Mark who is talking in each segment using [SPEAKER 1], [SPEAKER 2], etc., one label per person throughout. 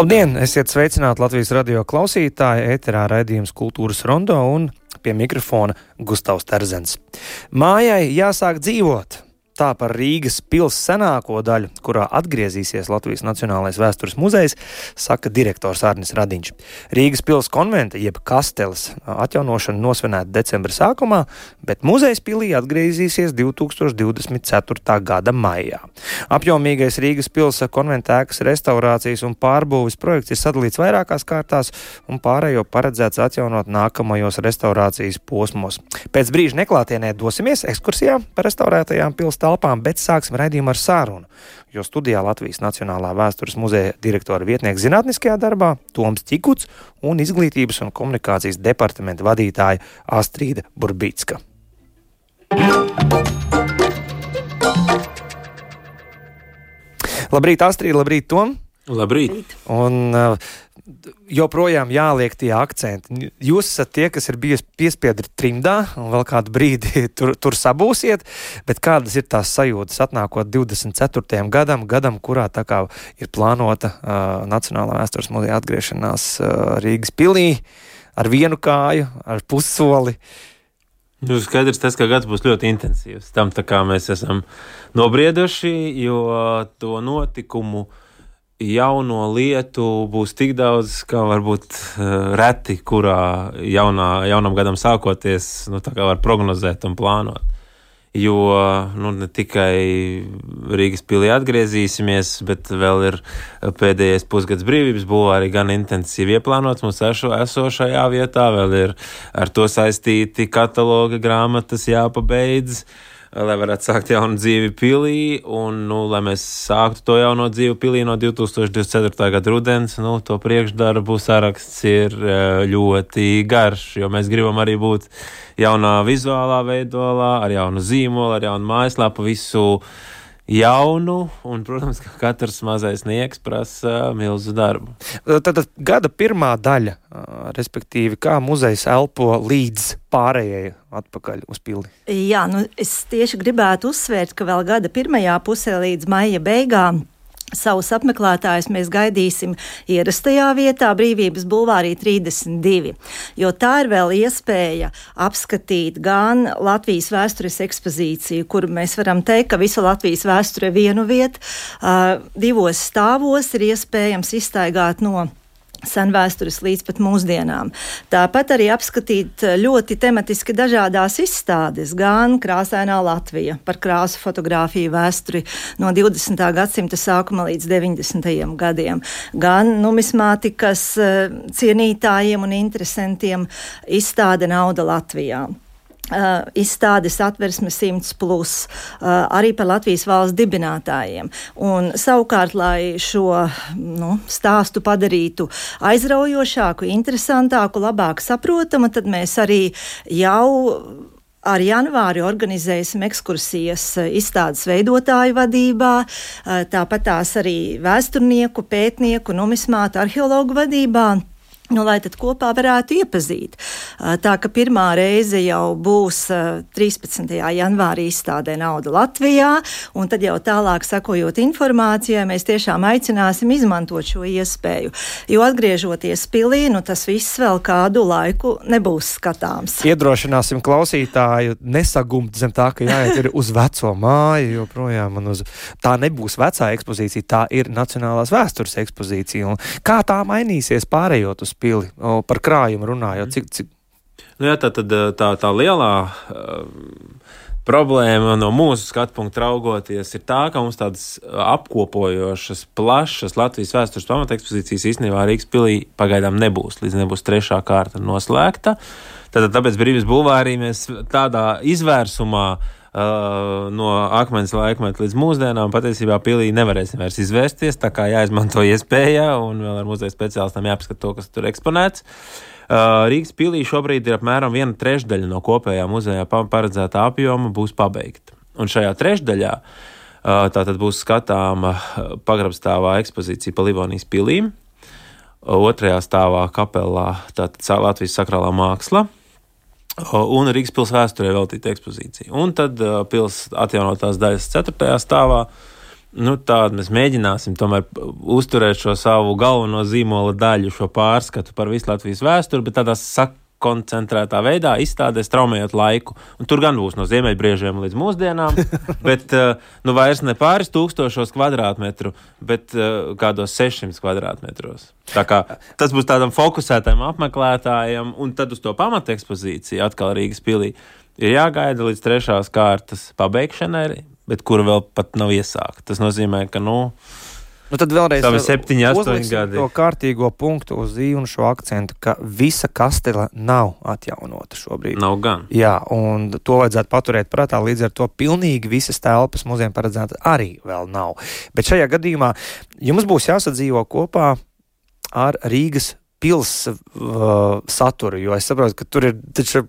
[SPEAKER 1] Labdien! Esiet sveicināti Latvijas radio klausītāji, ēterā raidījums Kultūras rondo un pie mikrofona Gustavs Terzens. Mājai jāsāk dzīvot! Tā par Rīgas pils senāko daļu, kurā atgriezīsies Latvijas Nacionālais vēstures muzejs, saka direktors Arnis Radiņš. Rīgas pils konventa jeb kasteles atjaunošana nosvinēta decembra sākumā, bet muzejs pilī atgriezīsies 2024. gada maijā. Apjomīgais Rīgas pils konventa ēkas restaurācijas un pārbūves projekts ir sadalīts vairākās kārtās un pārējo paredzēts atjaunot nākamajos restaurācijas posmos. Pēc brīža neklātienē dosimies ekskursijā pa restaurētajām pilsētām telpām, bet sāksim raidījumu ar sārunu. Jo studijā Latvijas Nacionālā vēstures muzeja direktora vietnieks zinātniskajā darbā Toms Čikuts un izglītības un komunikācijas departamenta vadītāja Astrīda Burbītska. Labrīt, Astrīda, labrīt, Tom!
[SPEAKER 2] Labrīt!
[SPEAKER 1] Un, uh, joprojām jāliek tie akcenti. Jūs esat tie, kas ir bijis piespiedri trimdā, un vēl kādu brīdi tur, tur sabūsiet, bet kādas ir tās sajūtas atnākot 24. gadam, gadam, kurā tā kā ir plānota uh, Nacionālā vēstures muzeja atgriešanās uh, Rīgas pilī ar vienu kāju, ar pussoli.
[SPEAKER 2] Nu, skaidrs, tas, ka gads būs ļoti intensīvs. Tam tā kā mēs esam nobrieduši, jo to notikumu uh, jauno lietu būs tik daudz, kā varbūt uh, reti, kurā jaunā, jaunam gadam sākoties, nu, var prognozēt un plānot. Jo nu, ne tikai Rīgas pilī atgriezīsimies, bet vēl ir pēdējais pusgads brīvības būvā arī gan intensīvi ieplānots mūsu eso, esošajā vietā, vēl ir ar to saistīti kataloga grāmatas jāpabeidz. Uh, lai varētu sākt jaunu dzīvi pilī, un, nu, lai mēs sāktu to jauno dzīvi pilī no 2024. gada rudens, nu, to priekšdarbu saraksts ir eh, ļoti garš, jo mēs gribam arī būt jaunā vizuālā veidolā, ar jaunu zīmolu, ar jaunu mājaslapu, visu jaunu, un, protams, ka katrs mazais nieks prasa milzu darbu.
[SPEAKER 1] Tad, tad gada pirmā daļa, respektīvi, kā muzejs elpo līdz pārējai atpakaļ uz pildi.
[SPEAKER 3] Jā, nu, es tieši gribētu uzsvērt, ka vēl gada pirmajā pusē līdz maija beigām Savus apmeklētājus mēs gaidīsim ierastajā vietā, Brīvības Bulvārī 32, jo tā ir vēl iespēja apskatīt gan Latvijas vēstures ekspozīciju, kuru mēs varam teikt, ka visa Latvijas vēsture vienu vietu, uh, divos stāvos ir iespējams izstaigāt no senvēstures līdz pat mūsdienām. Tāpat arī apskatīt ļoti tematiski dažādās izstādes, gan krāsainā Latvija par krāsu fotografiju vēsturi no 20. gadsimta sākuma līdz 90. gadiem, gan numismātikas eh, cienītājiem un interesantiem izstāde Nauda Latvijā. Uh, izstādes atversme 100, plus, uh, arī par Latvijas valsts dibinātājiem. Un, savukārt, lai šo nu, stāstu padarītu aizraujošāku, interesantāku, labāk saprotamu, tad mēs arī jau Ar janvāri organizēsim ekskursijas izstādes veidotāju vadībā, tāpat tās arī vēsturnieku, pētnieku, numismātu, arheologu vadībā. Nu, lai tad kopā varētu iepazīt. Tā ka pirmā reize jau būs 13. janvārī izstādē Nauda Latvijā, un tad jau tālāk sakojot informācijai, mēs tiešām aicināsim izmantot šo iespēju. Jo atgriežoties pilī, nu, tas viss vēl kādu laiku nebūs skatāms.
[SPEAKER 1] Iedrošināsim klausītāju nesagumt zem tā, ka jāiet uz veco māju, jo projām uz... tā nebūs vecā ekspozīcija, tā ir Nacionālās vēstures ekspozīcija. Un kā tā mainīsies pārējot uz pili, o, par krājumu runājot. Cik, cik...
[SPEAKER 2] Nu, jā, tā, tad, tā, tā lielā uh, problēma no mūsu skatu punkta raugoties ir tā, ka mums tādas apkopojošas, plašas Latvijas vēstures pamatekspozīcijas īstenībā Rīgas pilī pagaidām nebūs, līdz nebūs trešā kārta noslēgta. Tātad, tāpēc brīvības bulvārī mēs tādā izvērsumā Uh, no akmens laikmeta līdz mūsdienām patiesībā pilī nevarēsim vairs izvērsties. Tā kā jāizmanto iespēja un vēl ar muzeja speciālistiem jāapskata to, kas tur eksponēts. Uh, Rīgas pilī šobrīd ir apmēram viena trešdaļa no kopējā muzejā paredzētā apjoma būs pabeigta. Un šajā trešdaļā uh, tātad būs skatāma pagrabstāvā ekspozīcija pa Livonijas pilīm, otrajā stāvā kapelā Latvijas sakrālā māksla un Rīgas pilsētas vēsturē veltīta ekspozīcija. Un tad pilsētas atjaunotās daļas 4. stāvā. Nu, Tādu mēs mēģināsim tomēr uzturēt šo savu galveno zīmola daļu, šo pārskatu par visu Latvijas vēsturi, bet tādā sak koncentrētā veidā izstādē, straumējot laiku. Un tur gan būs no ziemeļbriežiem līdz mūsdienām, bet uh, nu, vairs ne pāris tūkstošos kvadrātmetru, bet uh, kādos 600 kvadrātmetros. Kā, tas būs tādam fokusētam apmeklētājam, un tad uz to pamata ekspozīciju atkal Rīgas pilī ir jāgaida līdz trešās kārtas pabeigšanai, bet kura vēl pat nav iesākta. Tas nozīmē, ka, nu,
[SPEAKER 1] Nu, tad vēlreiz
[SPEAKER 2] Savi septiņi, astoņi gadi.
[SPEAKER 1] to kārtīgo punktu uz zīmu un šo akcentu, ka visa kastela nav atjaunota šobrīd.
[SPEAKER 2] nav gan.
[SPEAKER 1] Jā, un to vajadzētu paturēt prātā. Līdz ar to pilnīgi visas telpas muzeja paredzētas arī vēl nav. Bet šajā gadījumā jums būs jāsadzīvo kopā ar Rīgas pilsētas uh, saturu. Jo es saprotu, ka tur ir taču,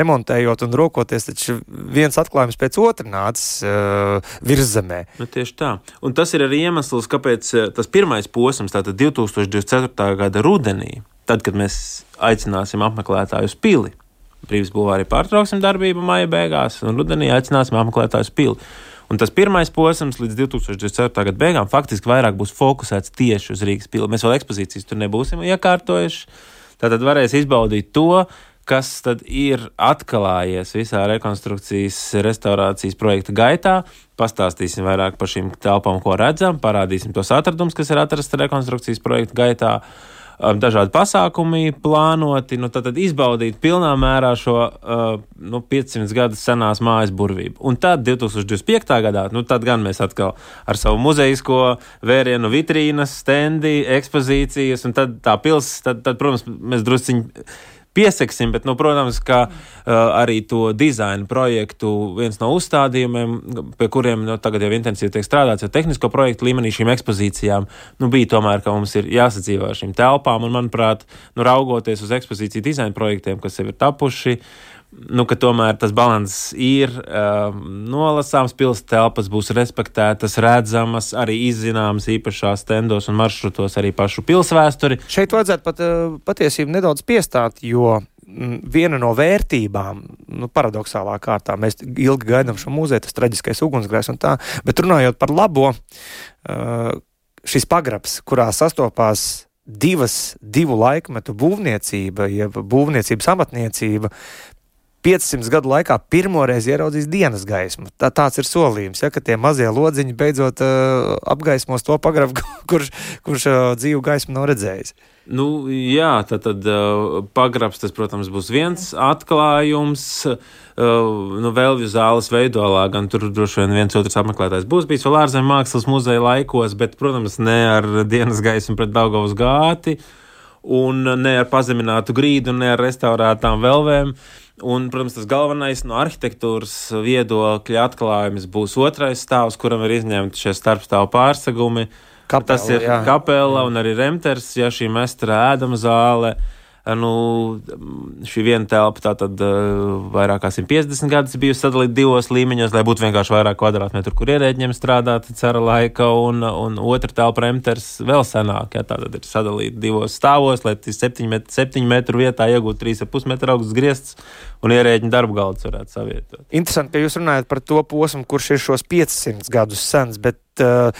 [SPEAKER 1] remontējot un rokoties, taču viens atklājums pēc otra nācis uh, virzemē.
[SPEAKER 2] Nu, tieši tā. Un tas ir arī iemesls, kāpēc eh, tas pirmais posms, tātad 2024. gada rudenī, tad, kad mēs aicināsim apmeklētāju uz pili, Brīvības bulvārī pārtrauksim darbību maija beigās, un rudenī aicināsim apmeklētāju uz pili. Un tas pirmais posms līdz 2024. gada beigām faktiski vairāk būs fokusēts tieši uz Rīgas pili. Mēs vēl ekspozīcijas tur nebūsim iekārtojuši. Tātad varēs izbaudīt to, kas tad ir atklājies visā rekonstrukcijas, restaurācijas projekta gaitā. Pastāstīsim vairāk par šīm telpām, ko redzam, parādīsim tos atradumus, kas ir atrasti rekonstrukcijas projekta gaitā. Um, dažādi pasākumi plānoti, nu, tad, tad izbaudīt pilnā mērā šo uh, nu, 500 gadu senās mājas burvību. Un tad 2025. gadā, nu, tad gan mēs atkal ar savu muzejisko vērienu, vitrīnas, stendi, ekspozīcijas, un tad tā pilsēta, tad, tad, protams, mēs drusciņi pieseksim, bet, nu, protams, ka uh, arī to dizaina projektu viens no uzstādījumiem, pie kuriem nu, tagad jau intensīvi tiek strādāts, jau tehnisko projektu līmenī šīm ekspozīcijām, nu, bija tomēr, ka mums ir jāsadzīvē ar šīm telpām, un, manuprāt, nu, raugoties uz ekspozīciju dizaina projektiem, kas jau ir tapuši, nu, ka tomēr tas līdzsvars ir uh, nolasāms, pilsētas telpas būs respektētas, redzamas, arī izzināmas īpašās tendos un maršrutos arī pašu pilsvēturi.
[SPEAKER 1] Šeit vajadzētu pat uh, patiesībā nedaudz piestāt, jo mm, viena no vērtībām, nu, paradoxālā kārtā, mēs ilgi gaidām šo muzeju, tas traģiskais ugunsgrēks un tā, bet runājot par labo, uh, šis pagrabs, kurā sastopās divas, divu laikmetu būvniecība, jeb būvniecības amatniecība, 500 gadu laikā pirmoreiz ieraudzīs dienas gaismu. Tā, tāds ir solījums, ja, ka tie mazie lodziņi beidzot uh, apgaismos to pagrabu, kurš, kurš uh, dzīvu gaismu nav redzējis.
[SPEAKER 2] Nu, jā, tad, tad uh, pagrabs, tas, protams, būs viens atklājums. Uh, nu, Vēlvju zāles veidolā, gan tur droši vien viens otrs apmeklētājs būs bijis vēl ārzemju mākslas muzeja laikos, bet, protams, ne ar dienas gaismu pret Daugavas gāti, un ne ar pazeminātu grīdu, ne ar restaurētām velvēm. Un, protams, tas galvenais no arhitektūras viedokļa atklājums būs otrais stāvs, kuram ir izņemti šie starpstāvu pārsegumi.
[SPEAKER 1] Kapela,
[SPEAKER 2] tas ir
[SPEAKER 1] jā.
[SPEAKER 2] kapela un arī remters, ja šī mestra ēdama zāle. Nu, šī viena telpa tātad uh, vairāk kā 150 gadus bijusi sadalīta divos līmeņos, lai būtu vienkārši vairāk kvadrātmetru, kur ierēģiem strādāt cera laika, un, un otra telpa remters vēl senāk, ja tātad ir sadalīta divos stāvos, lai 7 metru, 7 metru vietā iegūtu 3,5 metru augsts griezts un ierēģiņu darba galds varētu savietot.
[SPEAKER 1] Interesanti, ka jūs runājat par to posmu, kurš ir šos 500 gadus sens, bet uh,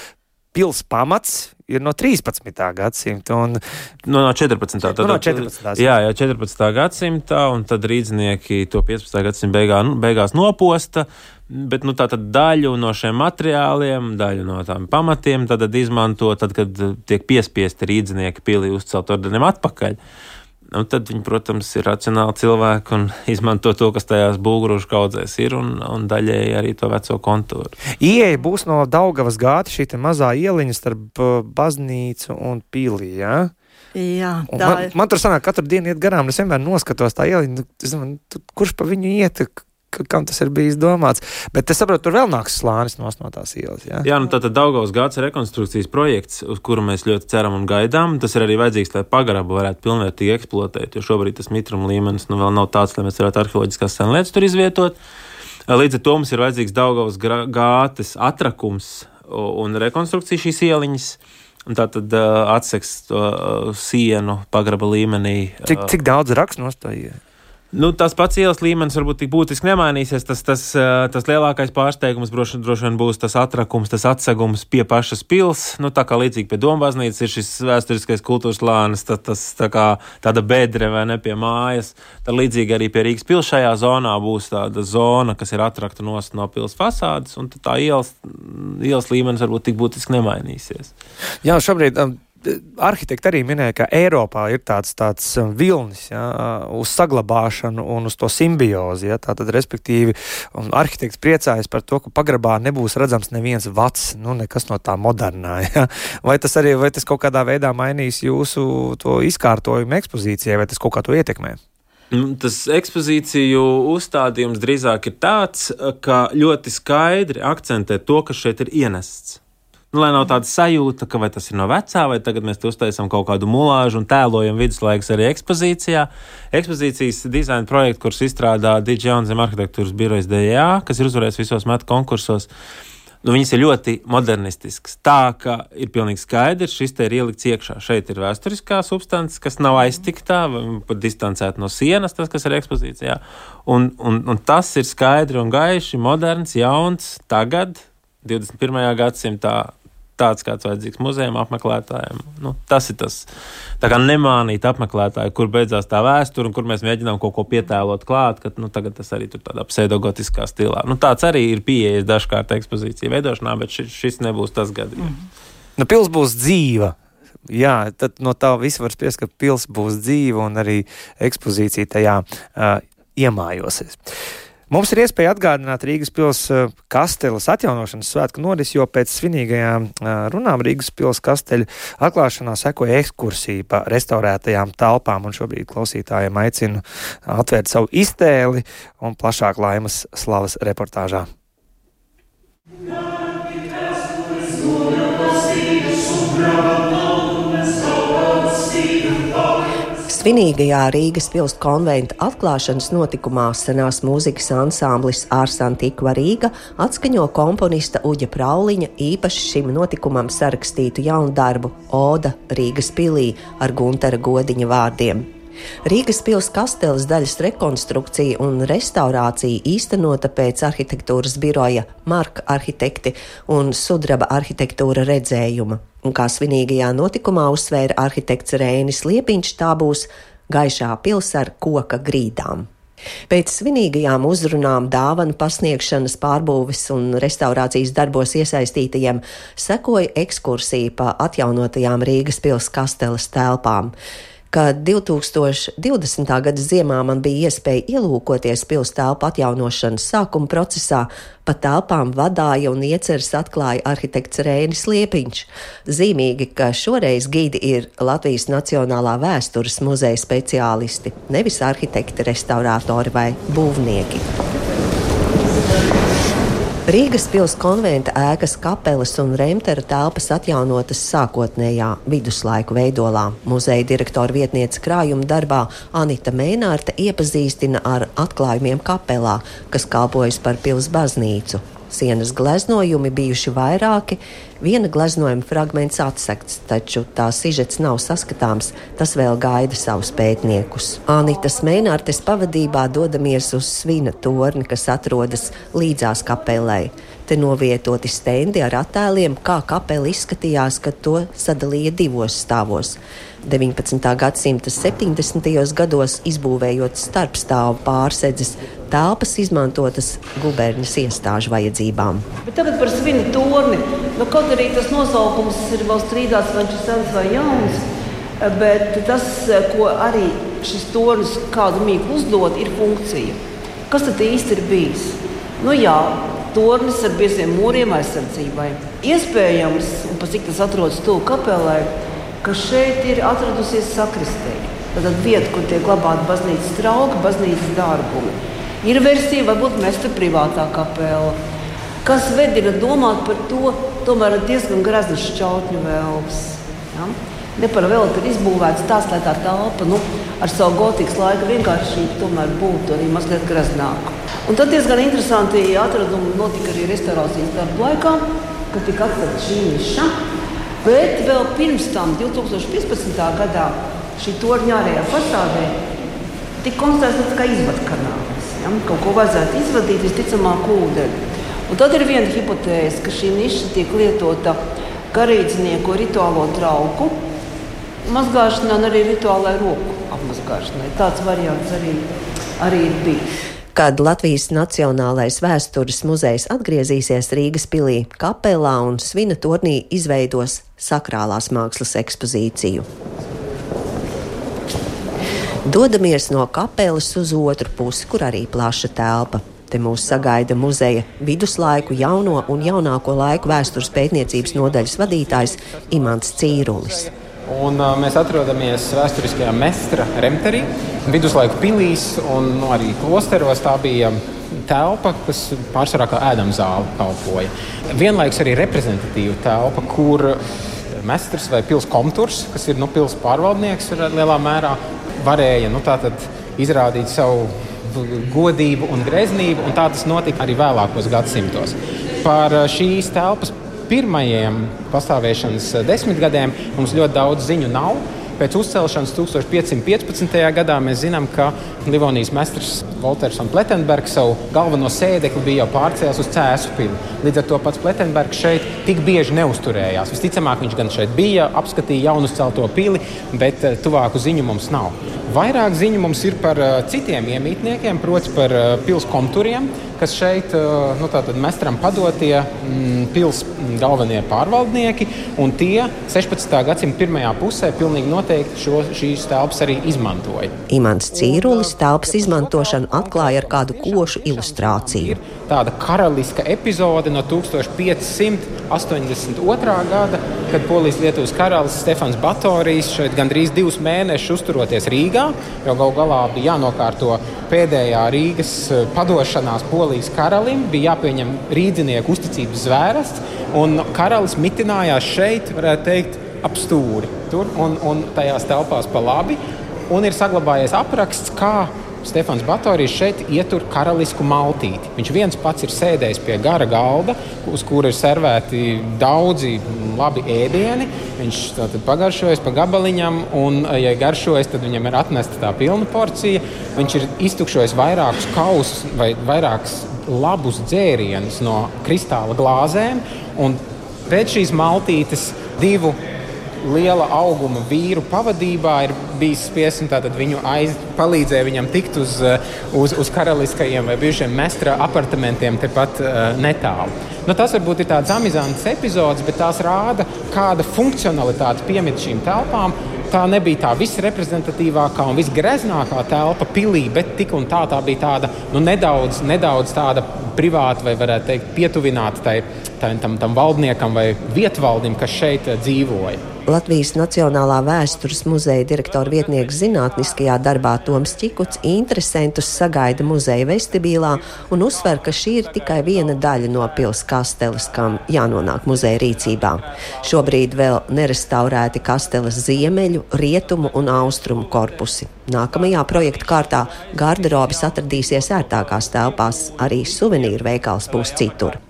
[SPEAKER 1] pils pamats ir no 13. gadsimta. Un,
[SPEAKER 2] Nu, no 14. Tad,
[SPEAKER 1] Nu, no 14.
[SPEAKER 2] Jā, jā, 14. gadsimta, un tad rīznieki to 15. gadsimta beigā, nu, beigās noposta. Bet nu, daļu no šiem materiāliem, daļu no tām pamatiem tad, tad izmanto, tad, kad tiek piespiesti rīznieki pilī uzcelt ordeniem atpakaļ. Un tad viņi, protams, ir racionāli cilvēki un izmanto to, kas tajās būgrušu kaudzēs ir, un, un daļēji arī to veco kontūru.
[SPEAKER 1] Ieeja būs no Daugavas gāta šī mazā ieliņa starp uh, baznīcu un pili. Ja?
[SPEAKER 3] Jā,
[SPEAKER 1] Un
[SPEAKER 3] tā
[SPEAKER 1] Man,
[SPEAKER 3] ir.
[SPEAKER 1] man tur sanāk, katru dienu iet garām. Es vienmēr noskatos tā ieliņu, nu, tu- kurš pa viņu iet, kam tas ir bijis domāts. Bet es saprotu, tur vēl nāks slānis no tās ielas. Ja?
[SPEAKER 2] Jā, nu tātad Daugaus gads rekonstrukcijas projekts, uz kuru mēs ļoti ceram un gaidām. Tas ir arī vajadzīgs, lai pagarabu varētu pilnvērtīgi eksploatēt, jo šobrīd tas mitruma līmenis nu, vēl nav tāds, lai mēs varētu arheoloģiskās senlietas tur izvietot. Līdz ar to mums ir vajadzīgs Daugaus gātes atrakums un rekonstrukcija šīs ieliņas. Tā tad uh, atseks to uh, sienu pagraba līmenī.
[SPEAKER 1] Cik,
[SPEAKER 2] uh,
[SPEAKER 1] cik daudz raksts nostāja?
[SPEAKER 2] Nu, tas pats ielas līmenis varbūt tik būtiski nemainīsies. Tas, tas, tas lielākais pārsteigums droši, droši vien būs tas atrakums, tas atsegums pie pašas pilsētas. Nu, tā kā līdzīgi pie Dombāznīcas ir šis vēsturiskais kultūras lānis, tas, tas tā kā tāda bedre vai ne pie mājas. Tad līdzīgi arī pie Rīgas pilsētas šajā zonā būs tāda zona, kas ir atrakta no pilsētas fasādes, un tā ielas, ielas līmenis varbūt tik būtiski nemainīsies.
[SPEAKER 1] Jā, šobrīd. Um arhitekti arī minēja, ka Eiropā ir tāds, tāds um, vilnis ja, uz saglabāšanu un uz to simbiozi. Ja, tātad, respektīvi, arhitekts priecājas par to, ka pagrabā nebūs redzams neviens vecs, nu, nekas no tā modernā. Ja. Vai tas arī vai tas kaut kādā veidā mainīs jūsu izkārtojumu ekspozīcijai, vai tas kaut kā to ietekmē?
[SPEAKER 2] Nu, tas ekspozīciju uzstādījums drīzāk ir tāds, ka ļoti skaidri akcentē to, kas šeit ir ienests. Nu, lai nav tāda sajūta, ka tas ir no vecā, vai tagad mēs uztaisām kaut kādu mulāžu un tēlojam viduslaikus arī ekspozīcijā. Ekspozīcijas dizaina projektu, kurus izstrādā Digitalizācijas un arhitektūras birojas DJA, kas ir uzvarējis visos metu konkursos. Nu, viņas ir ļoti modernistiskas. Tā ka ir pilnīgi skaidrs, šis te ir ielikts iekšā. Šeit ir vēsturiskā substance, kas nav aiztiktā, pat distancēta no sienas, tas, kas ir ekspozīcijā. Un, un, un tas ir skaidri un gaiši, moderns, jauns, tagad, 21. gadsimtā tāds, kāds vajadzīgs muzejam apmeklētājiem. Nu, tas ir tas, kā nemānīt apmeklētāju, kur beidzās tā vēsture un kur mēs mēģinām kaut ko pietēlot klāt, ka nu, tagad tas arī tur tādā pseidogotiskā stilā. Nu, tāds arī ir pieejas dažkārt ekspozīcija veidošanā, bet šis, šis nebūs tas gadījums. Mm.
[SPEAKER 1] Nu, pils būs dzīva. Jā, tad no tā visa var spriest, ka pils būs dzīva un arī ekspozīcija tajā uh, iemājosies. Mums ir iespēja atgādināt Rīgas pilsētas eh, kasteles atjaunošanas svētku norisi, jo pēc svinīgajām eh, runām Rīgas pilsētas kasteļa atklāšanā sekoja ekskursija pa restaurētajām telpām, un šobrīd klausītājiem aicinu atvērt savu iztēli un plašāk laimas slavas reportāžā. Jā.
[SPEAKER 4] Svinīgajā Rīgas pilsētas konventa atklāšanas notikumā senās mūzikas ansamblis Ārsantīkva Rīga atskaņo komponista Uģa Prauliņa īpaši šim notikumam sarakstītu jaunu darbu Oda Rīgas pilī ar Guntera Godiņa vārdiem. Rīgas pilsētas kasteles daļas rekonstrukcija un restaurācija īstenota pēc arhitektūras biroja Marka arhitekti un sudraba arhitektūra redzējuma. Un kā svinīgajā notikumā uzsvēra arhitekts Rēnis Liepiņš, tā būs gaišā pils ar koka grīdām. Pēc svinīgajām uzrunām, dāvanu pasniegšanas, pārbūves un restaurācijas darbos iesaistītajiem sekoja ekskursija pa atjaunotajām Rīgas pilsētas kasteles telpām ka 2020. gada ziemā man bija iespēja ielūkoties pilsētas atjaunošanas sākuma procesā, pa telpām vadīja un ieceras atklāja arhitekts Rēnis Liepiņš. Zīmīgi, ka šoreiz gidi ir Latvijas Nacionālā vēstures muzeja speciālisti, nevis arhitekti, restaurātori vai būvnieki. Rīgas pilsētas konventa ēkas kapelas un remtera telpas atjaunotas sākotnējā viduslaiku veidolā. Muzeja direktora vietniece krājuma darbā Anita Mēnārte iepazīstina ar atklājumiem kapelā, kas kalpojas par pilsētas baznīcu. Sienas gleznojumi bijuši vairāki, viena gleznojuma fragments atsekts, taču tā sižets nav saskatāms, tas vēl gaida savus pētniekus. Anitas Mēnārtes pavadībā dodamies uz svina torni, kas atrodas līdzās kapelai. Te novietoti stendi ar attēliem, kā kapela izskatījās, kad to sadalīja divos stāvos. 19. gadsimta 70. gados izbūvējot starpstāvu pārsedzes, telpas izmantotas guberņas iestāžu vajadzībām.
[SPEAKER 5] Bet tagad par svinu torni. Nu, kaut arī tas nosaukums ir vēl strīdāts, vai viņš ir sens vai jauns. Bet tas, ko arī šis tornis kādu mīklu uzdod, ir funkcija. Kas tad īsti ir bijis? Nu, jā, tornis ar bieziem mūriem aizsardzībai. Iespējams, un pat cik tas atrodas tuvu kapelai, ka šeit ir atradusies sakristēja. Tad vieta, kur tiek glabāta baznīcas trauka, baznīcas dārgumi. Ir versija, varbūt mesta privātā kapela. Kas vedina domāt par to, tomēr diezgan graznas šķautņu vēlmes. Ja? Ne par velti ir izbūvēts tāds, lai tā telpa nu, ar savu gotikas laika vienkāršību tomēr būtu arī mazliet graznāka. Un tad diezgan interesanti atradumi notika arī restaurācijas darbu laikā, kad tika atklāta šī niša. Bet vēl pirms tam, 2015. gadā, šī torņa ārējā fasādē tika konstatēts kā izvadkanāls. Ja? Kaut ko vajadzētu izvadīt, visticamāk, ūdeni. Un tad ir viena hipotēze, ka šī niša tiek lietota garīdznieku rituālo trauku mazgāšanā un arī rituālai roku apmazgāšanai. Tāds variants arī, arī ir bijis.
[SPEAKER 4] Kad Latvijas Nacionālais vēstures muzejs atgriezīsies Rīgas pilī, kapelā un svina turnī izveidos sakrālās mākslas ekspozīciju. Dodamies no kapelas uz otru pusi, kur arī plaša telpa. Te mūs sagaida muzeja viduslaiku, jauno un jaunāko laiku vēstures pētniecības nodaļas vadītājs Imants Cīrulis.
[SPEAKER 6] Un, uh, mēs atrodamies vēsturiskajā Mestra Remterī, viduslaiku pilīs un nu, arī klosteros. Tā bija telpa, kas pārsvarā kā ēdama zāle kalpoja. Vienlaikus arī reprezentatīva telpa, kur mestrs vai pilsētas komturs, kas ir nu, pilsētas pārvaldnieks, lielā mērā varēja nu, izrādīt savu godību un greznību, un tā tas notika arī vēlākos gadsimtos. Par šīs telpas pirmajiem pastāvēšanas desmitgadēm mums ļoti daudz ziņu nav. Pēc uzcelšanas 1515. gadā mēs zinām, ka Livonijas mestrs Walters un Pletenbergs savu galveno sēdekli bija jau pārcēlis uz Cēzu pili. Līdz ar to pats Pletenbergs šeit tik bieži neusturējās. Visticamāk, viņš gan šeit bija, apskatīja jaunu celto pili, bet eh, tuvāku ziņu mums nav. Vairāk ziņu mums ir par uh, citiem iemītniekiem, proti par pilsētu konturiem, kas šeit uh, nu, mestram padotie mm, pilsētu galvenie pārvaldnieki. Tie 16. gadsimta pirmajā pusē pilnīgi noteikti šo, šīs telpas arī izmantoja.
[SPEAKER 4] Imants Cīrulis telpas izmantošanu atklāja ar kādu košu ilustrāciju.
[SPEAKER 6] Tāda karaliska epizode no 1500. 82. gada, kad Polijas-Lietuvas karalis Stefans Batorijs šeit gandrīz divus mēnešus uzturoties Rīgā, jo gal galā bija jānokārto pēdējā Rīgas eh, padošanās Polijas karalim, bija jāpieņem rīdzinieku uzticības zvērests, un karalis mitinājās šeit, varētu teikt, ap stūri tur un, un tajās telpās pa labi. Un ir saglabājies apraksts, kā Stefans Batorijs šeit ietur karalisku maltīti. Viņš viens pats ir sēdējis pie gara galda, uz kura ir servēti daudzi labi ēdieni. Viņš pagaršojas pa gabaliņam, un, ja garšojas, tad viņam ir atnesta tā pilna porcija. Viņš ir iztukšojis vairākus kausus vai vairākus labus dzērienus no kristāla glāzēm. Pēc šīs maltītes divu liela auguma vīru pavadībā ir bijis spiests viņu aiz, palīdzēja viņam tikt uz, eh, uz, uz karaliskajiem vai bijušiem mestra apartamentiem tepat uh, netālu. Nu, tas varbūt ir tāds amizants epizods, bet tās rāda, kāda funkcionalitāte piemīt šīm telpām. Tā nebija tā visreprezentatīvākā un visgreznākā telpa pilī, bet tik un tā tā bija tāda nu, nedaudz, nedaudz tāda privāta vai, varētu teikt, pietuvināta tai, tam, tam valdniekam vai vietvaldim, kas šeit dzīvoja.
[SPEAKER 4] Latvijas Nacionālā vēstures muzeja direktora vietnieks zinātniskajā darbā Toms Čikuts interesantus sagaida muzeja vestibilā un uzsver, ka šī ir tikai viena daļa no pils kasteles, kam jānonāk muzeja rīcībā. Šobrīd vēl nerestaurēti kasteles ziemeļu, rietumu un austrumu korpusi. Nākamajā projekta kārtā garderobis atradīsies ērtākās telpās, arī suvenīru veikals būs citur.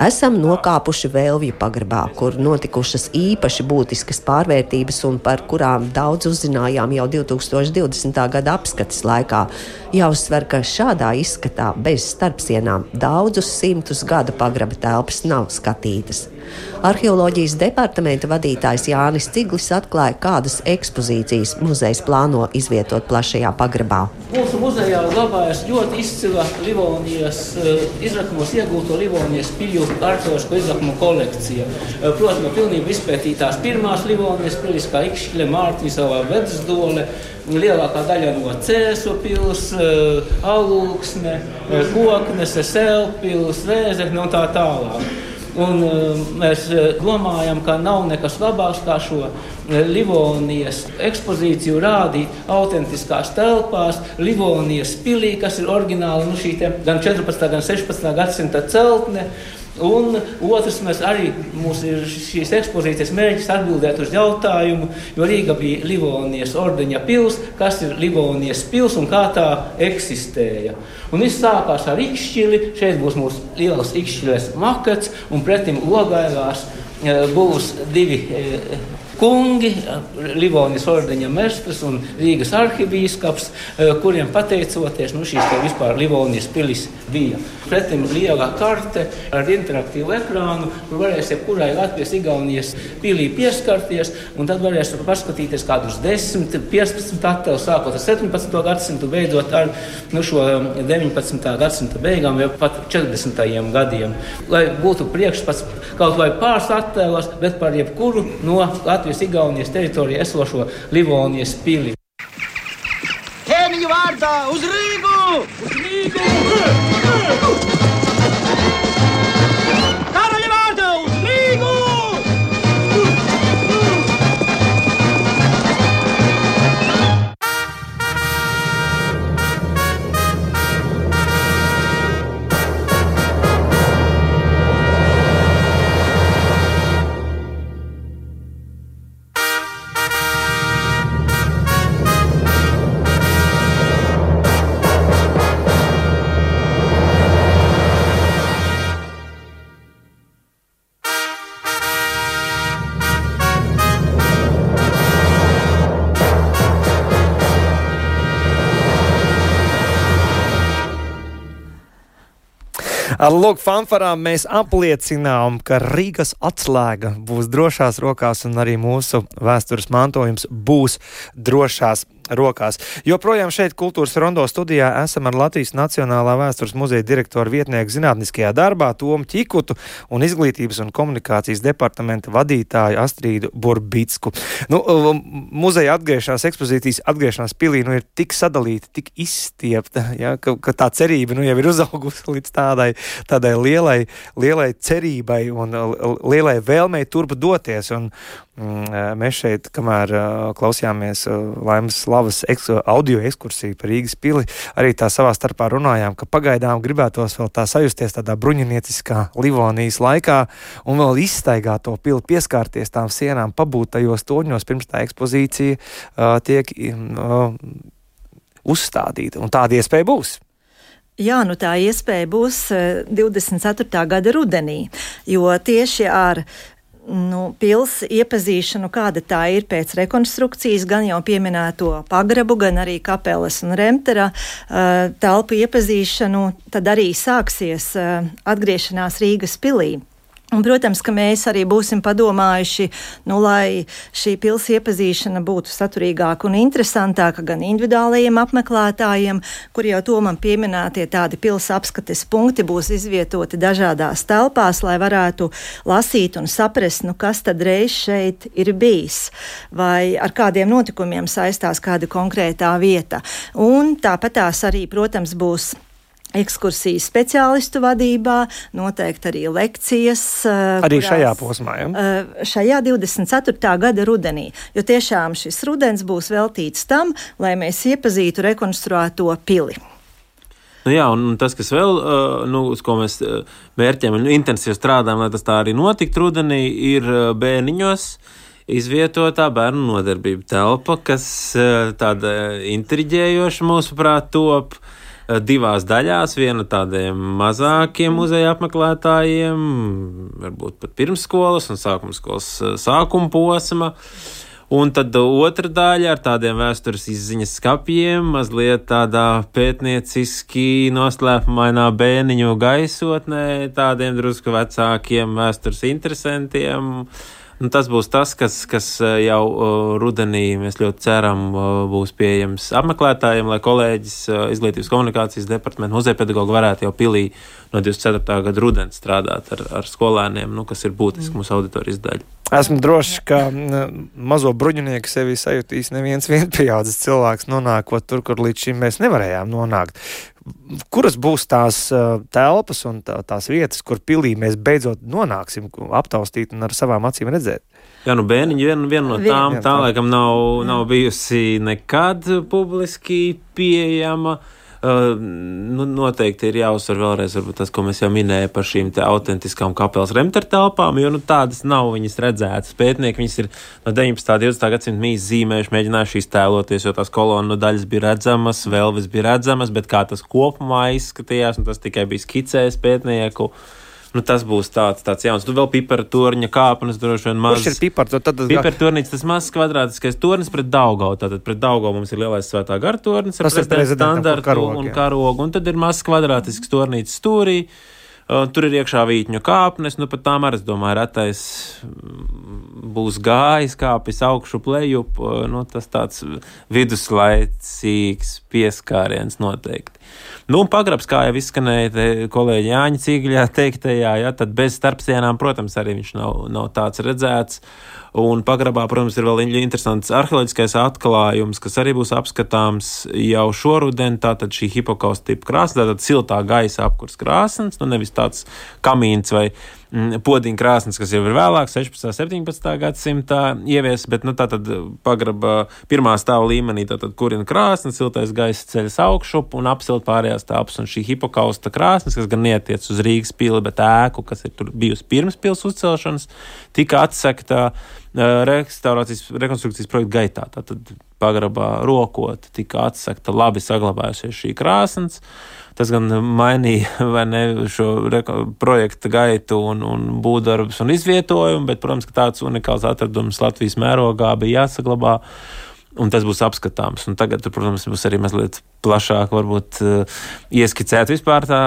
[SPEAKER 4] Esam nokāpuši Vēlvju pagrabā, kur notikušas īpaši būtiskas pārvērtības un par kurām daudz uzzinājām jau 2020. gada apskates laikā. Jāuzsver, ka šādā izskatā bez starpsienām daudzus simtus gadu pagraba telpas nav skatītas. Arheoloģijas departamenta vadītājs Jānis Ciglis atklāja, kādas ekspozīcijas muzejs plāno izvietot plašajā pagrabā.
[SPEAKER 7] Mūsu muzejā glabājas ļoti izcila Livonijas eh, izrakumos iegūto Livonijas piļu arheoloģisko izrakumu kolekcija. Eh, protams, pilnībā izpētītās pirmās Livonijas pilis, kā Ikšķile, Mārtiņsavā, Vedzdole, lielākā daļa no Cēsu pilsētas, eh, Alūksne, Koknese, Selpils, Vēzekne un tā tālāk. Un, uh, mēs uh, domājam, ka nav nekas labāks kā šo uh, Livonijas ekspozīciju rādīt autentiskās telpās, Livonijas pilī, kas ir oriģināli nu, šī gan 14. gan 16. gadsimta celtne. Un otrs, mēs arī mums ir šīs ekspozīcijas mērķis atbildēt uz jautājumu, jo Rīga bija Livonijas ordeņa pils, kas ir Livonijas pils un kā tā eksistēja. Un viss sākās ar ikšķili, šeit būs mūsu lielas ikšķiles makets un pretim ogailās būs divi kungi, Livonijas ordeņa mestrs un Rīgas arhibīskaps, kuriem pateicoties nu, šīs vispār Livonijas pilis bija. Pretim liela karte ar interaktīvu ekrānu, kur varēs jebkurai Latvijas, Igaunijas pilī pieskarties, un tad varēs paskatīties kādus 10, 15 attēlus, sākot ar 17. gadsimtu, beidzot ar nu, šo 19. gadsimta beigām vai pat 40. gadiem. Lai būtu priekšstats kaut vai pāris attēlos, bet par jebkuru no Latvijas Latvijas Igaunijas teritorijā esošo Livonijas pili.
[SPEAKER 8] Ķēniņu vārdā uz Rīgu! Uz Rīgu!
[SPEAKER 1] Ar lūk, fanfarām mēs apliecinām, ka Rīgas atslēga būs drošās rokās un arī mūsu vēstures mantojums būs drošās rokās. Joprojām šeit, Kultūras Rondo studijā, esam ar Latvijas Nacionālā vēstures muzeja direktoru vietnieku zinātniskajā darbā Tomu Čikutu un Izglītības un komunikācijas departamenta vadītāju Astrīdu Burbicku. Nu, muzeja atgriešanās, ekspozīcijas atgriešanās pilī nu, ir tik sadalīta, tik izstiepta, ja, ka, ka tā cerība nu, jau ir uzaugusi līdz tādai, tādai lielai, lielai cerībai un lielai vēlmei turp doties. Un, mēs šeit, kamēr klausījāmies Laimas Slavas audio ekskursiju par Rīgas pili, arī tā savā starpā runājām, ka pagaidām gribētos vēl tā sajusties tādā bruņinieciskā Livonijas laikā un vēl izstaigāt to pili, pieskārties tām sienām, pabūt tajos toņos, pirms tā ekspozīcija uh, tiek uh, uzstādīta. Un tāda iespēja būs.
[SPEAKER 3] Jā, nu tā iespēja būs 24. gada rudenī, jo tieši ar nu, pils iepazīšanu, kāda tā ir pēc rekonstrukcijas, gan jau pieminēto pagrabu, gan arī kapelas un remtera uh, telpu iepazīšanu, tad arī sāksies uh, atgriešanās Rīgas pilī. Un, protams, ka mēs arī būsim padomājuši, nu, lai šī pilsēta iepazīšana būtu saturīgāka un interesantāka gan individuālajiem apmeklētājiem, kur jau to man pieminētie tādi pilsētas apskates punkti būs izvietoti dažādās telpās, lai varētu lasīt un saprast, nu, kas tad reiz šeit ir bijis, vai ar kādiem notikumiem saistās kāda konkrētā vieta. Un tāpat tās arī, protams, būs ekskursijas speciālistu vadībā, noteikti arī lekcijas.
[SPEAKER 1] Eh, arī kurās, šajā posmā, ja?
[SPEAKER 3] Eh, šajā 24. gada rudenī, jo tiešām šis rudens būs veltīts tam, lai mēs iepazītu rekonstruēto pili.
[SPEAKER 2] Nu jā, un tas, kas vēl, eh, nu, uz ko mēs mērķiem un intensīvi strādājam, lai tas tā arī notiktu rudenī, ir bērniņos izvietotā bērnu nodarbība telpa, kas tāda intriģējoša, mūsuprāt, top. Eh, divās daļās. Viena tādiem mazākiem muzeja apmeklētājiem, varbūt pat pirmsskolas un sākuma skolas eh, sākuma posma. Un tad otra daļa ar tādiem vēstures izziņas skapjiem, mazliet tādā pētnieciski noslēpumainā bērniņu gaisotnē, tādiem drusku vecākiem vēstures interesantiem. Uh, Nu, tas būs tas, kas, kas jau rudenī mēs ļoti ceram, būs pieejams apmeklētājiem, lai kolēģis izglītības komunikācijas departamenta muzeja pedagogi varētu jau pilī no 24. gada rudens strādāt ar, ar skolēniem, nu, kas ir būtiski mūsu auditorijas daļa.
[SPEAKER 1] Esmu drošs, ka mazo bruņinieku sevi sajutīs neviens vienpieaudzis cilvēks, nonākot tur, kur līdz šim mēs nevarējām nonākt. Kuras būs tās telpas un tā, tās vietas, kur pilī mēs beidzot nonāksim, aptaustīt un ar savām acīm redzēt?
[SPEAKER 2] Jā, nu bērniņi viena vien no tām, tā laikam nav, nav bijusi nekad publiski pieejama. Uh, Uh, nu, noteikti ir jāuzsver vēlreiz tas, ko mēs jau minējām par šīm autentiskām kapelas remteru telpām, jo nu, tādas nav viņas redzētas. Pētnieki viņas ir no 19. un 20. gadsimta mīs zīmējuši, mēģinājuši šīs tēloties, jo tās kolonu daļas bija redzamas, vēlvis bija redzamas, bet kā tas kopumā izskatījās, tas tikai bija skicējis pētnieku Nu, tas būs tāds, tāds jauns. Tu vēl pipara torņa kāpnes droši vien maz.
[SPEAKER 1] Kurš ir pipars? Tad, tad,
[SPEAKER 2] Pipara tornīts, tas mazs kvadrātiskais tornis pret Daugau. Tātad pret Daugau mums ir lielais svētā gara tornis ar
[SPEAKER 1] Tas
[SPEAKER 2] standartu
[SPEAKER 1] karogu,
[SPEAKER 2] un karogu. Un tad ir mazs kvadrātisks tornīts stūrī. Uh, Tur ir iekšā vītņu kāpnes, nu pat tām arī, es domāju, retais mm, būs gājis, kāpis augšu plejup, uh, nu tas tāds viduslaicīgs pieskāriens noteikti. Nu, un pagrabs, kā jau izskanēja te kolēģi Jāņa Cīgļā teiktajā, ja, tad bez starpsienām, protams, arī viņš nav, nav tāds redzēts. Un pagrabā, protams, ir vēl interesants arheoloģiskais atklājums, kas arī būs apskatāms jau šoruden. Tātad šī hipokausta tipa krāsa, tātad siltā gaisa apkurs krāsnes, nu nevis tāds kamīns vai mm, podiņa krāsnes, kas jau ir vēlāk, 16. un 17. gadsimtā ievies, bet nu, tātad pagraba pirmā stāva līmenī, kurina krāsnes, siltais gaisa ceļas augšup un apsilt pārējās tāpas. Un šī hipokausta krāsnes, kas gan netiec uz Rīgas pili, bet ēku, kas ir bijusi pirms pils uzcelšanas, tika atsekta restaurācijas, rekonstrukcijas projekta gaitā. Tātad pagrabā rokot tika atsekta labi saglabājusies šī krāsnes. Tas gan mainīja ne, šo reko, projekta gaitu un, un būvdarbus un izvietojumu, bet, protams, tāds unikāls atradums Latvijas mērogā bija jāsaglabā. Un tas būs apskatāms. Un tagad, protams, būs arī mazliet plašāk, varbūt uh, ieskicēt vispār tā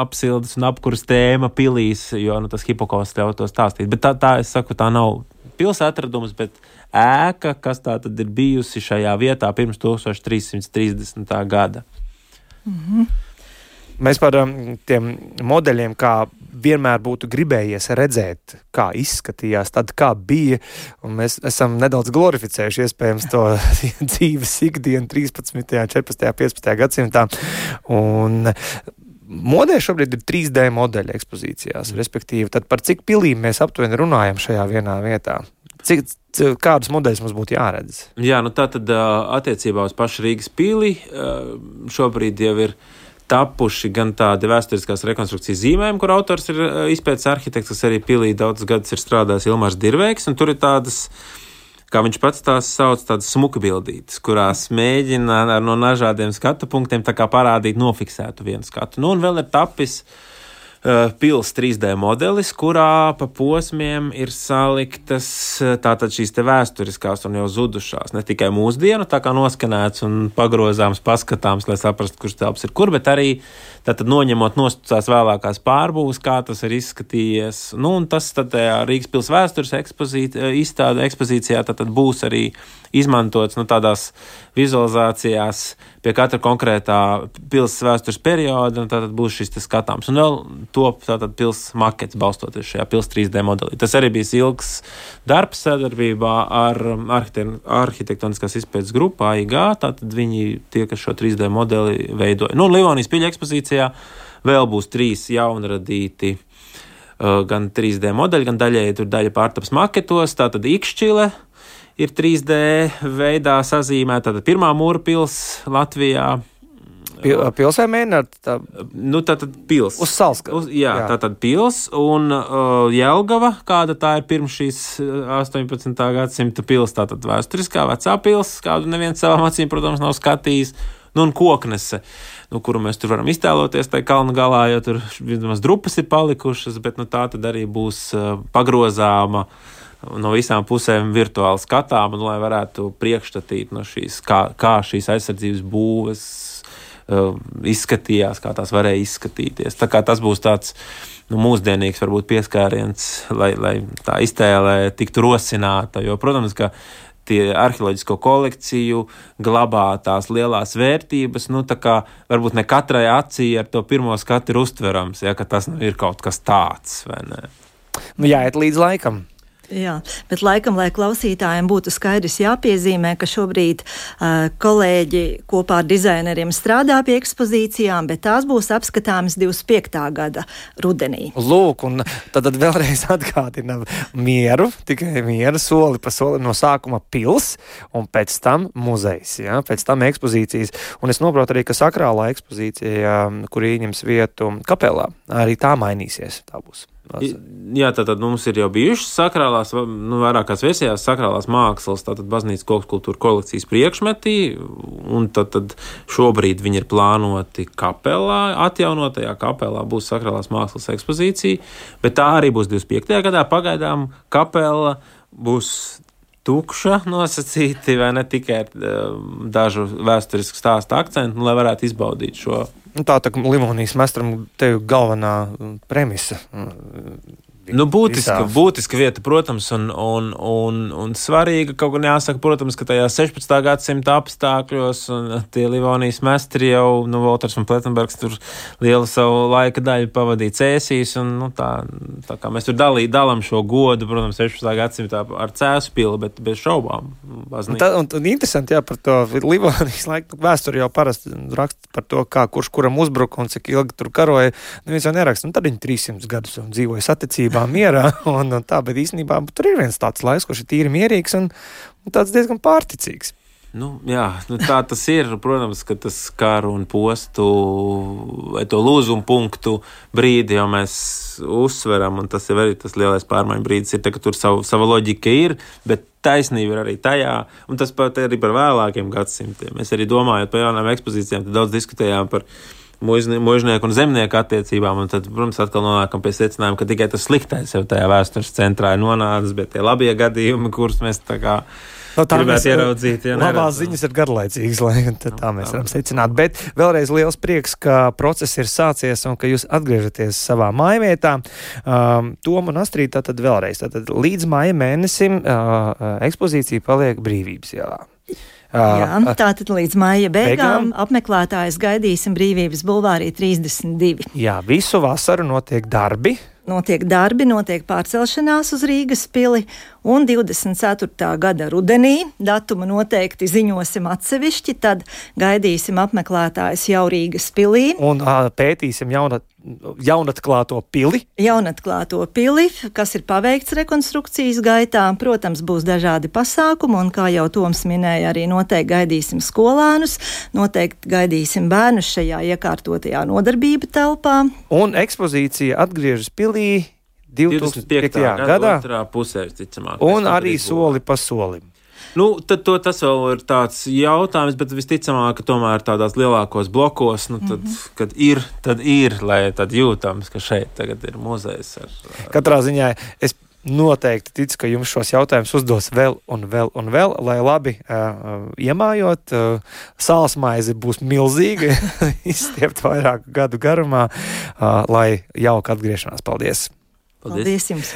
[SPEAKER 2] apsildes un apkuras tēma pilīs, jo nu, tas hipokausts ļauj to stāstīt. Bet tā, tā, es saku, tā nav pilsēta atradums, bet ēka, kas tā tad ir bijusi šajā vietā pirms 1330. gada.
[SPEAKER 1] -hmm. Mēs par um, tiem modeļiem, kā vienmēr būtu gribējies redzēt, kā izskatījās, tad kā bija. Mēs esam nedaudz glorificējuši iespējams to dzīves ikdienu 13., 14., 15. gadsimtā. Un Modē šobrīd ir 3D modeļi ekspozīcijās, respektīvi, tad par cik pilīm mēs aptuveni runājam šajā vienā vietā? Cik, kādus modeļus mums būtu jāredz?
[SPEAKER 2] Jā, nu tā tad attiecībā uz pašu Rīgas pīli šobrīd jau ir tapuši gan tādi vēsturiskās rekonstrukcijas zīmējumi, kur autors ir izpētes arhitekts, kas arī pilī daudzus gadus ir strādājis Ilmārs Dirveiks, un tur ir tādas kā viņš pats tās sauc, tādas smuka bildītes, kurās mēģina ar no dažādiem skatu punktiem parādīt nofiksētu vienu skatu. Nu, un vēl ir tapis uh, pils 3D modelis, kurā pa posmiem ir saliktas tātad šīs vēsturiskās un jau zudušās, ne tikai mūsdienu, tā kā noskanēts un pagrozāms, paskatāms, lai saprastu, kurš telps ir kur, bet arī Tātad, noņemot tās vēlākās pārbūves, kā tas ir izskatījies. Nu, tas tad Rīgas pilsētas vēstures ekspozīcijā, izstāde ekspozīcijā būs arī izmantots nu, tādās vizualizācijās pie katra konkrētā pilsētas vēstures perioda. Tad būs šis skatāms. Un vēl top pilsētas makets balstoties šajā pilsētas 3D modelī. Tas arī bija ilgs darbs sadarbībā ar arhitektoniskās izpētes grupu AIG. Tātad viņi tie, kas šo 3D modeli veidoja. Nu, Livonijas ekspozīcija ekspozīcijā. Vēl būs trīs jaunradīti uh, gan 3D modeļi, gan daļēji tur daļa pārtaps maketos. Tātad Ikšķile ir 3D veidā sazīmēta. Tātad pirmā mūra pils Latvijā.
[SPEAKER 1] Pilsē mēģināt tā.
[SPEAKER 2] Nu, tā tad pils.
[SPEAKER 1] Uz salas.
[SPEAKER 2] Uz, jā, jā, tā tad pils un uh, Jelgava, kāda tā ir pirms šīs 18. gadsimta pils, tā tad vēsturiskā vecā pils, kādu neviens savām acīm, protams, nav skatījis. Nu, un koknese, nu, kuru mēs tur varam iztēloties, tai kalnu galā, jo tur vismaz drupas ir palikušas, bet nu, tā tad arī būs uh, pagrozāma no visām pusēm virtuāli skatām, un lai varētu priekšstatīt no šīs, kā, kā šīs aizsardzības būves uh, izskatījās, kā tās varēja izskatīties. Tā kā tas būs tāds nu, mūsdienīgs, varbūt pieskāriens, lai, lai tā iztēle tiktu rosināta. Jo, protams, ka tie arheoloģisko kolekciju glabā tās lielās vērtības. Nu, tā kā varbūt ne katrai acī ar to pirmo skatu ir uztverams, ja tas nu, ir kaut kas tāds.
[SPEAKER 1] Nu, jāiet līdz laikam.
[SPEAKER 3] Jā, bet laikam, lai klausītājiem būtu skaidrs jāpiezīmē, ka šobrīd uh, kolēģi kopā ar dizaineriem strādā pie ekspozīcijām, bet tās būs apskatāmas 25. gada rudenī.
[SPEAKER 1] Lūk, un tad, tad vēlreiz atgādinām mieru, tikai mieru soli pa soli no sākuma pils, un pēc tam muzejs, ja? pēc tam ekspozīcijas. Un es saprotu arī, ka sakrālā ekspozīcija, kur ieņems vietu kapelā, arī tā mainīsies. Tā būs.
[SPEAKER 2] Jā, tātad mums ir jau bijušas sakrālās, nu, vairākās versijās sakrālās mākslas, tātad baznīcas koks kultūra kolekcijas priekšmetī, un tad, tad šobrīd viņi ir plānoti kapelā, atjaunotajā kapelā būs sakrālās mākslas ekspozīcija, bet tā arī būs 25. gadā. Pagaidām kapela būs tukša nosacīti, vai ne tikai ar dažu vēsturisku stāstu akcentu, nu, lai varētu izbaudīt šo
[SPEAKER 1] Nu, tā tā limonijas mestram te ir galvenā premisa.
[SPEAKER 2] Nu, būtiska, visā. būtiska vieta, protams, un, un, un, un svarīga. Kaut gan jāsaka, protams, ka tajā 16. gadsimta apstākļos tie Livonijas mestri jau, nu, Volters un Pletenbergs tur lielu savu laika daļu pavadīja cēsīs, un, nu, tā, tā kā mēs tur dalī, dalām šo godu, protams, 16. gadsimtā ar cēsu pili, bet bez šaubām.
[SPEAKER 1] Un, tā, un, un interesanti, jā, par to Livonijas laiku vēsturi jau parasti raksta par to, kā kurš kuram uzbruka un cik ilgi tur karoja. Neviens jau neraksta, un tad viņi 300 gadus dzīvoja saticībā pilnībā mierā. Un, un tā, bet īstenībā tur ir viens tāds laiks, kurš ir tīri mierīgs un, un tāds diezgan pārticīgs.
[SPEAKER 2] Nu, jā, nu tā tas ir. Protams, ka tas karu un postu vai to lūzumu punktu brīdi jau mēs uzsveram, un tas ir arī tas lielais pārmaiņu brīdis, ir, tā, ka tur savu, sava loģika ir, bet taisnība ir arī tajā, un tas pat arī par vēlākiem gadsimtiem. Mēs arī domājot par jaunām ekspozīcijām, daudz diskutējām par viņu mužnieku un zemnieku attiecībām. Un tad, protams, atkal nonākam pie secinājuma, ka tikai tas sliktais jau tajā vēstures centrā ir nonācis, bet tie labie gadījumi, kurus mēs tā kā. No tā mēs ieraudzīt, ja
[SPEAKER 1] labās ziņas ir garlaicīgas, lai tā mēs varam secināt. Bet vēlreiz liels prieks, ka process ir sācies un ka jūs atgriežaties savā mājvietā. Um, Tom un Astrīt, tātad vēlreiz, tātad līdz māja mēnesim uh, ekspozīcija paliek brīvības ielā.
[SPEAKER 3] Jā, tātad līdz maija beigām, beigām apmeklētājus gaidīsim Brīvības bulvārī 32.
[SPEAKER 1] Jā, visu vasaru notiek darbi.
[SPEAKER 3] Notiek darbi, notiek pārcelšanās uz Rīgas pili, un 24. gada rudenī datumu noteikti ziņosim atsevišķi, tad gaidīsim apmeklētājus jau Rīgas pilī.
[SPEAKER 1] Un pētīsim jaunat, jaunatklāto pili.
[SPEAKER 3] Jaunatklāto pili, kas ir paveikts rekonstrukcijas gaitā. Protams, būs dažādi pasākumi, un kā jau Toms minēja, arī noteikti gaidīsim skolēnus, noteikti gaidīsim bērnus šajā iekārtotajā nodarbība telpā.
[SPEAKER 1] Un ekspozīcija atgriežas pilī 2005. gadā.
[SPEAKER 2] Pusē, ticamāk,
[SPEAKER 1] un arī soli pa solim.
[SPEAKER 2] Nu, tad to, tas vēl ir tāds jautājums, bet visticamāk, ka tomēr tādās lielākos blokos, nu, tad, mm -hmm. kad ir, tad ir, lai tad jūtams, ka šeit tagad ir muzejs. Ar,
[SPEAKER 1] Katrā ziņā es noteikti ticu, ka jums šos jautājumus uzdos vēl un vēl un vēl, lai labi uh, iemājot. Uh, Sāls maize būs milzīga, izstiept vairāku gadu garumā, uh, lai jauka atgriešanās. Paldies!
[SPEAKER 3] Paldies, Paldies jums!